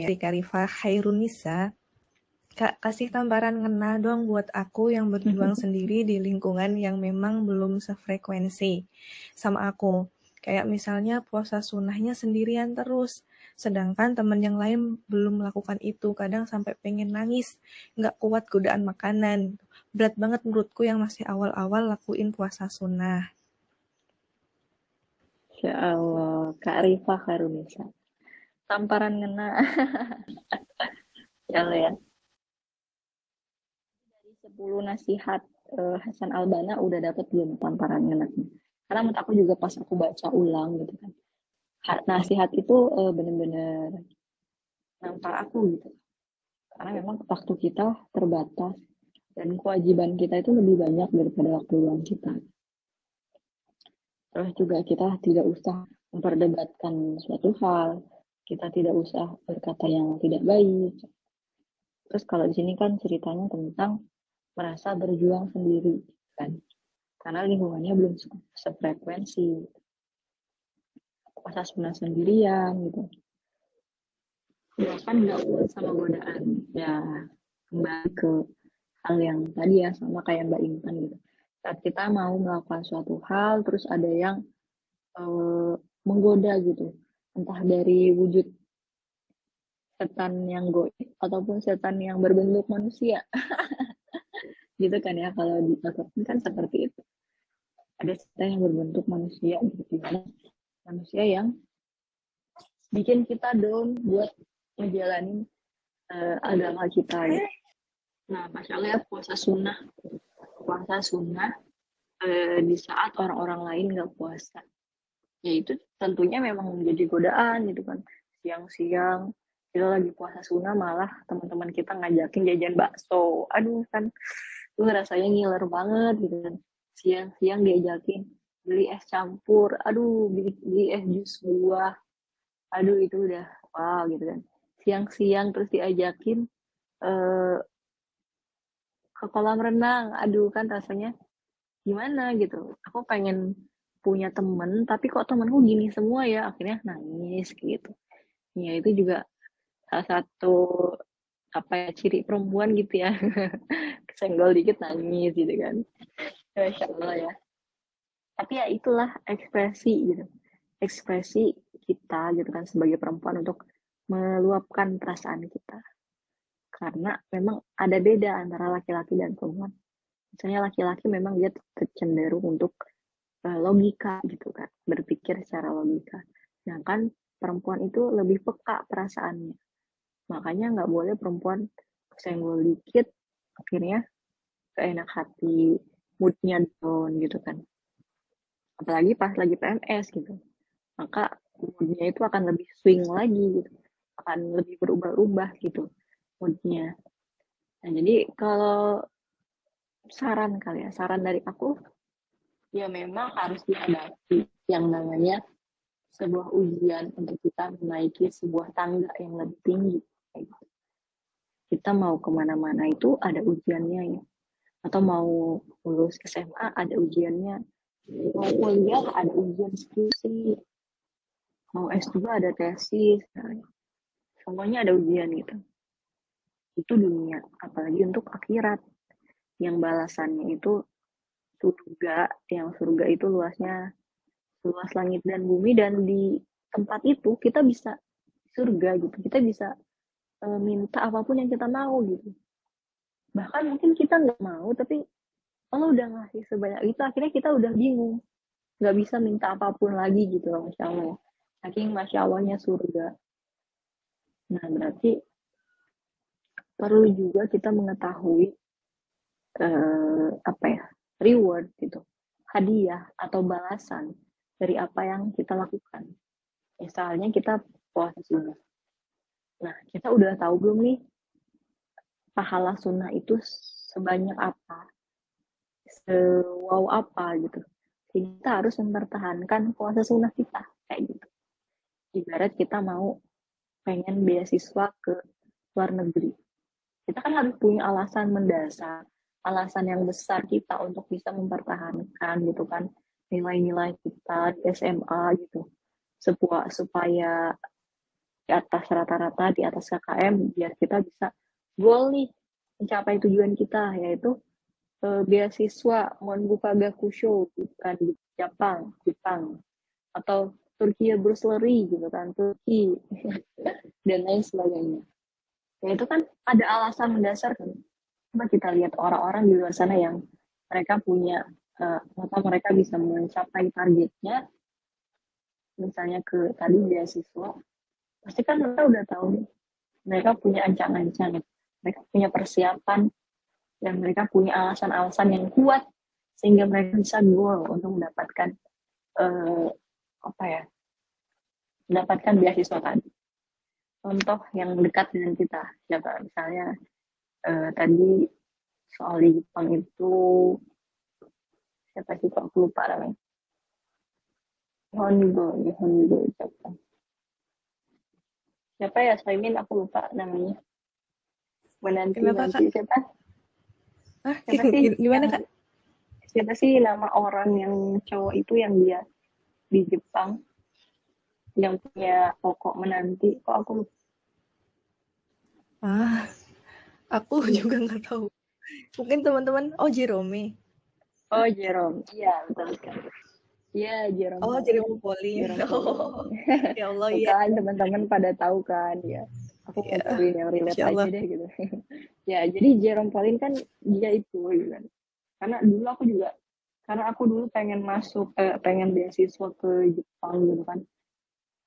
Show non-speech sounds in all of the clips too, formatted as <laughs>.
dari Karifa Khairunisa. Kak, kasih tamparan ngena dong buat aku yang berjuang <laughs> sendiri di lingkungan yang memang belum sefrekuensi sama aku. Kayak misalnya puasa sunnahnya sendirian terus, sedangkan teman yang lain belum melakukan itu. Kadang sampai pengen nangis, nggak kuat godaan makanan. Berat banget menurutku yang masih awal-awal lakuin puasa sunnah. Ya Allah, Kak Rifa Karunisa. Tamparan ngena. <laughs> ya Allah ya. 10 nasihat uh, Hasan Albana udah dapat belum tamparan ngenaknya karena menurut aku juga pas aku baca ulang gitu kan nasihat itu uh, bener-bener nampar aku gitu karena memang waktu kita terbatas dan kewajiban kita itu lebih banyak daripada waktu luang kita terus juga kita tidak usah memperdebatkan suatu hal kita tidak usah berkata yang tidak baik. Terus kalau di sini kan ceritanya tentang merasa berjuang sendiri kan? Karena lingkungannya belum sefrekuensi. Puasa sunnah sendirian gitu. Bahkan nggak sama godaan ya kembali ke hal yang tadi ya sama kayak Mbak Intan gitu. Saat kita mau melakukan suatu hal terus ada yang uh, menggoda gitu entah dari wujud setan yang goib ataupun setan yang berbentuk manusia. <laughs> Gitu kan ya kalau di Al-Quran kan seperti itu. Ada cerita yang berbentuk manusia gitu manusia yang bikin kita down buat ngejalanin uh, agama kita ya. Nah, masya Allah ya puasa sunnah, puasa sunnah uh, di saat orang-orang lain nggak puasa, ya itu tentunya memang menjadi godaan gitu kan. Siang-siang kita lagi puasa sunnah malah teman-teman kita ngajakin jajan bakso, aduh kan itu rasanya ngiler banget gitu kan. Siang-siang diajakin beli es campur. Aduh beli, beli es jus buah. Aduh itu udah wow gitu kan. Siang-siang terus diajakin uh, ke kolam renang. Aduh kan rasanya gimana gitu. Aku pengen punya temen tapi kok temenku gini semua ya akhirnya nangis gitu. Ya itu juga salah satu apa ya ciri perempuan gitu ya. <laughs> Kesenggol dikit nangis gitu kan. Masya Allah ya. Tapi ya itulah ekspresi gitu. Ekspresi kita gitu kan sebagai perempuan untuk meluapkan perasaan kita. Karena memang ada beda antara laki-laki dan perempuan. Misalnya laki-laki memang dia cenderung untuk uh, logika gitu kan berpikir secara logika. Sedangkan perempuan itu lebih peka perasaannya. Makanya nggak boleh perempuan kesenggol dikit akhirnya keenak hati moodnya down gitu kan. Apalagi pas lagi PMS gitu. Maka moodnya itu akan lebih swing lagi gitu. Akan lebih berubah-ubah gitu moodnya. Nah jadi kalau saran kali ya saran dari aku ya memang harus dihadapi yang namanya sebuah ujian untuk kita menaiki sebuah tangga yang lebih tinggi. Kita mau ke mana-mana itu ada ujiannya ya. Atau mau lulus SMA ada ujiannya. Mau kuliah ada ujian skripsi. Mau S2 ada tesis. Nah, semuanya ada ujian gitu. Itu dunia. Apalagi untuk akhirat. Yang balasannya itu surga. Yang surga itu luasnya luas langit dan bumi dan di tempat itu kita bisa surga gitu. Kita bisa uh, minta apa pun yang kita mau gitu. Bahkan mungkin kita nggak mau tapi Allah udah ngasih sebanyak itu akhirnya kita udah bingung. Nggak bisa minta apa pun lagi gitu loh masya Allah. Saking masya Allahnya surga. Nah berarti perlu juga kita mengetahui uh, apa ya reward gitu hadiah atau balasan dari apa yang kita lakukan misalnya kita puasa sunnah Nah, kita udah tahu belum nih pahala sunnah itu sebanyak apa, sewow apa gitu. Kita harus mempertahankan puasa sunnah kita kayak gitu. Ibarat kita mau pengen beasiswa ke luar negeri. Kita kan harus punya alasan mendasar, alasan yang besar kita untuk bisa mempertahankan gitu kan nilai-nilai kita di SMA gitu. Sebuah supaya di atas rata-rata di atas KKM biar kita bisa goal nih mencapai tujuan kita yaitu uh, beasiswa Monbuka Gakusho bukan di Jepang Jepang. Atau Turki Bursary gitu kan Turki <laughs> dan lain sebagainya. Ya itu kan ada alasan mendasar kan coba kita lihat orang-orang di luar sana yang mereka punya uh, mereka bisa mencapai targetnya. Misalnya ke tadi beasiswa. Pasti kan mereka udah tahu nih mereka punya ancang-ancang mereka punya persiapan dan mereka punya alasan-alasan yang kuat sehingga mereka bisa goal untuk mendapatkan uh, apa ya mendapatkan beasiswa tadi. Contoh yang dekat dengan kita siapa? Misalnya uh, tadi soal di Jepang itu siapa sih kok aku lupa namanya? Hongo ya Hongo siapa? Siapa ya Saimin aku lupa namanya. Menanti Kenapa, nanti siapa? Ah, siapa sih gimana kak? siapa sih nama orang yang cowok itu yang dia di Jepang? Yang punya pokok menanti? Kok aku lupa? Ah, aku <laughs> juga nggak tahu. Mungkin teman-teman, oh Jerome. oh Jerome. Iya betul sekali. Iya Jerome. Oh Jerome Pauline. Jerome Oh, <laughs> ya Allah ya. kan teman-teman pada tahu kan ya. Aku cari yang relate aja deh gitu. <laughs> Ya jadi Jerome Pauline kan dia itu gitu kan. Karena dulu aku juga karena aku dulu pengen masuk eh, pengen beasiswa ke Jepang gitu kan.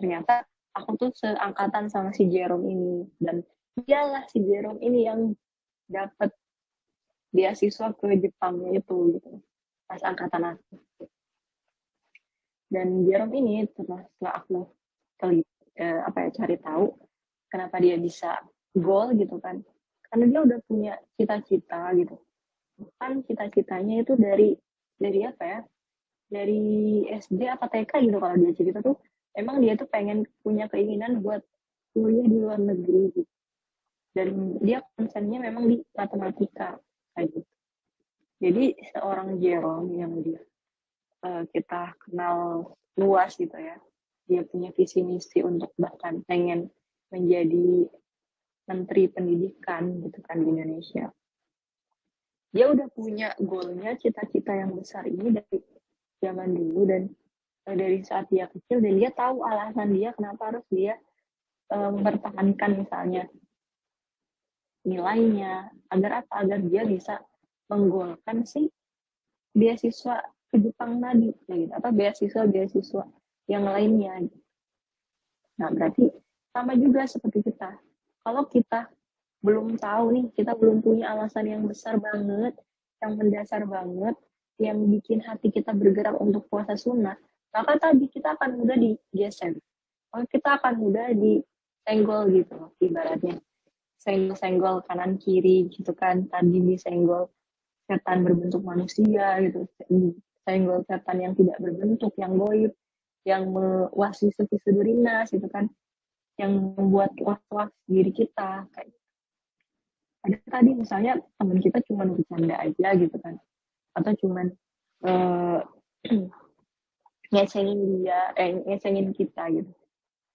Ternyata aku tuh seangkatan sama si Jerome ini. Dan dialah si Jerome ini yang dapat beasiswa ke Jepangnya itu gitu. Pas angkatan aku. Dan Jerome ini setelah, setelah aku telit, eh, apa ya cari tahu kenapa dia bisa goal gitu kan. Karena dia udah punya cita-cita gitu. Kan cita-citanya itu dari dari apa ya dari SD apa TK gitu kalau dia cerita tuh. Emang dia tuh pengen punya keinginan buat kuliah di luar negeri gitu dan dia konsennya memang di matematika kayak gitu. Jadi seorang Jerome yang dia eh, kita kenal luas gitu ya dia punya visi misi untuk bahkan pengen menjadi menteri pendidikan gitu kan di Indonesia. Dia udah punya goalnya cita-cita yang besar ini dari zaman dulu dan eh, dari saat dia kecil dan dia tahu alasan dia kenapa harus dia eh, mempertahankan misalnya nilainya agar apa? Agar dia bisa menggolkan si beasiswa ke Jepang tadi gitu. Atau beasiswa beasiswa yang lainnya. Nah berarti sama juga seperti kita. Kalau kita belum tahu nih kita belum punya alasan yang besar banget yang mendasar banget yang bikin hati kita bergerak untuk puasa sunnah maka tadi kita akan mudah digeser. Maka kita akan mudah disenggol gitu ibaratnya senggol-senggol kanan kiri gitu kan. Tadi disenggol setan berbentuk manusia gitu. Senggol setan yang tidak berbentuk yang goib yang mewaswisi sudurinas gitu kan. Yang membuat was-was diri kita kayak ada tadi misalnya teman kita cuma bercanda aja gitu kan. Atau cuman <clears throat> ngecengin dia eh ngecengin kita gitu.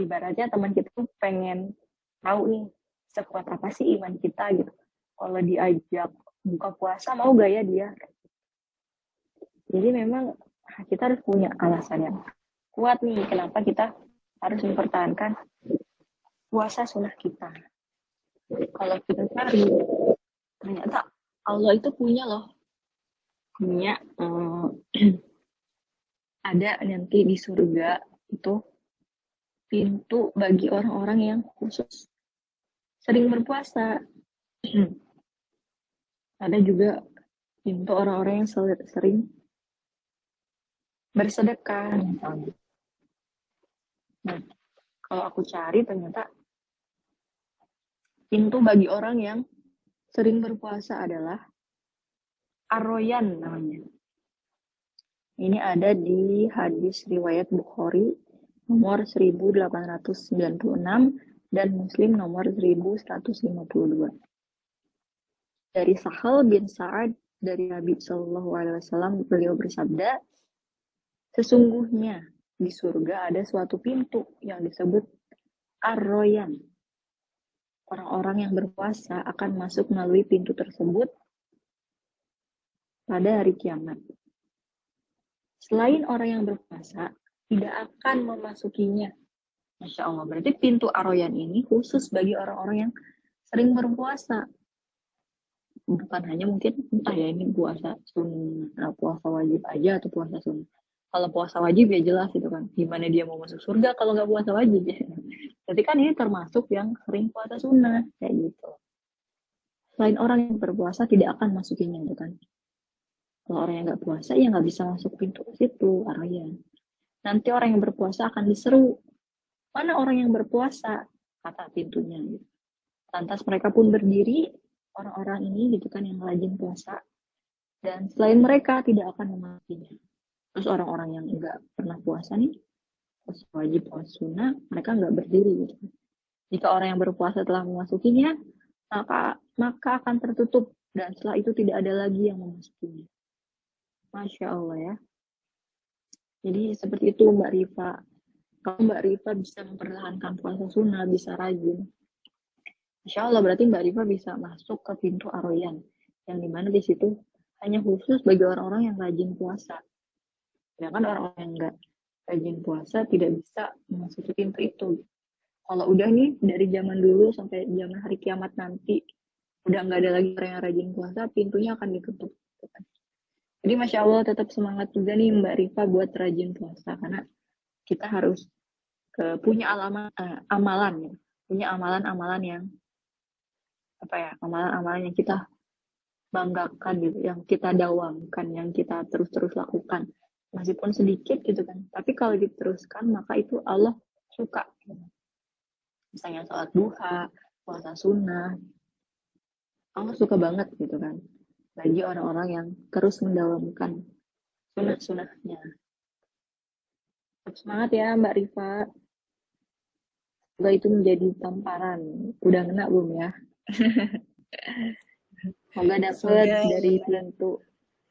Ibaratnya teman kita tuh pengen tahu nih sekuat apa sih iman kita gitu. Kalau diajak buka puasa mau gak ya dia? Jadi memang kita harus punya alasan yang kuat nih kenapa kita harus mempertahankan puasa sunnah kita. Kalau kita cari ternyata Allah itu punya loh. Punya eh, <clears throat> ada nanti di surga itu pintu bagi orang-orang yang khusus sering berpuasa <clears throat> ada juga pintu orang-orang yang sering bersedekah. Nah, kalau aku cari ternyata pintu bagi orang yang sering berpuasa adalah Aroyan namanya. Ini ada di hadis riwayat Bukhari nomor 1896 dan Muslim nomor 1152. Dari Sahal bin Sa'ad dari Nabi Shallallahu Alaihi Wasallam beliau bersabda, sesungguhnya di surga ada suatu pintu yang disebut Arroyan. Orang-orang yang berpuasa akan masuk melalui pintu tersebut pada hari kiamat. Selain orang yang berpuasa, tidak akan memasukinya. Masya Allah, berarti pintu Arroyan ini khusus bagi orang-orang yang sering berpuasa. Bukan hanya mungkin entah ya ini puasa sunnah, puasa wajib aja atau puasa sunnah. Kalau puasa wajib ya jelas itu kan, gimana dia mau masuk surga kalau nggak puasa wajib <laughs> ya. Jadi kan ini termasuk yang sering puasa sunnah kayak gitu. Selain orang yang berpuasa tidak akan masukinya itu kan. Kalau orang yang nggak puasa ya nggak bisa masuk pintu ke situ, Arroyan. Nanti orang yang berpuasa akan diseru. Mana orang yang berpuasa? Kata pintunya. Gitu. Lantas mereka pun berdiri, orang-orang ini gitu kan yang rajin puasa. Dan selain mereka tidak akan mematinya. Terus orang-orang yang enggak pernah puasa nih, puasa wajib puasa sunnah, mereka enggak berdiri gitu. Jika orang yang berpuasa telah memasukinya, maka maka akan tertutup dan setelah itu tidak ada lagi yang memasukinya. Masya Allah ya. Jadi seperti itu Mbak Rifa. Kalau Mbak Rifa bisa mempertahankan puasa sunnah, bisa rajin, Insya Allah berarti Mbak Rifa bisa masuk ke pintu Aroyan yang di mana di situ hanya khusus bagi orang-orang yang rajin puasa. Ya kan orang-orang yang nggak rajin puasa tidak bisa memasuki pintu itu. Kalau udah nih dari zaman dulu sampai zaman hari kiamat nanti udah nggak ada lagi orang yang rajin puasa, pintunya akan ditutup. Jadi masya Allah tetap semangat juga nih Mbak Rifa buat rajin puasa karena kita harus ke, punya alaman, uh, amalan ya, punya amalan-amalan yang apa ya amalan-amalan yang kita banggakan gitu, yang kita dawamkan, yang kita terus-terus lakukan, meskipun sedikit gitu kan. Tapi kalau diteruskan maka itu Allah suka. Misalnya sholat duha, puasa sunnah, Allah suka banget gitu kan. Bagi orang-orang yang terus mendawamkan Semangat ya Mbak Rifa. Semoga itu menjadi tamparan. Udah kena belum ya? <laughs> Semoga dapat dari pintu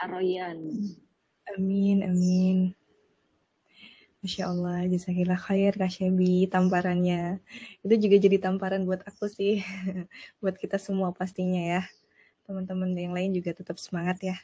Aroyan. Amin, amin. Masya Allah, jasakillah khair Kak Shebi tamparannya. Itu juga jadi tamparan buat aku sih. <laughs> buat kita semua pastinya ya. Teman-teman yang lain juga tetap semangat ya.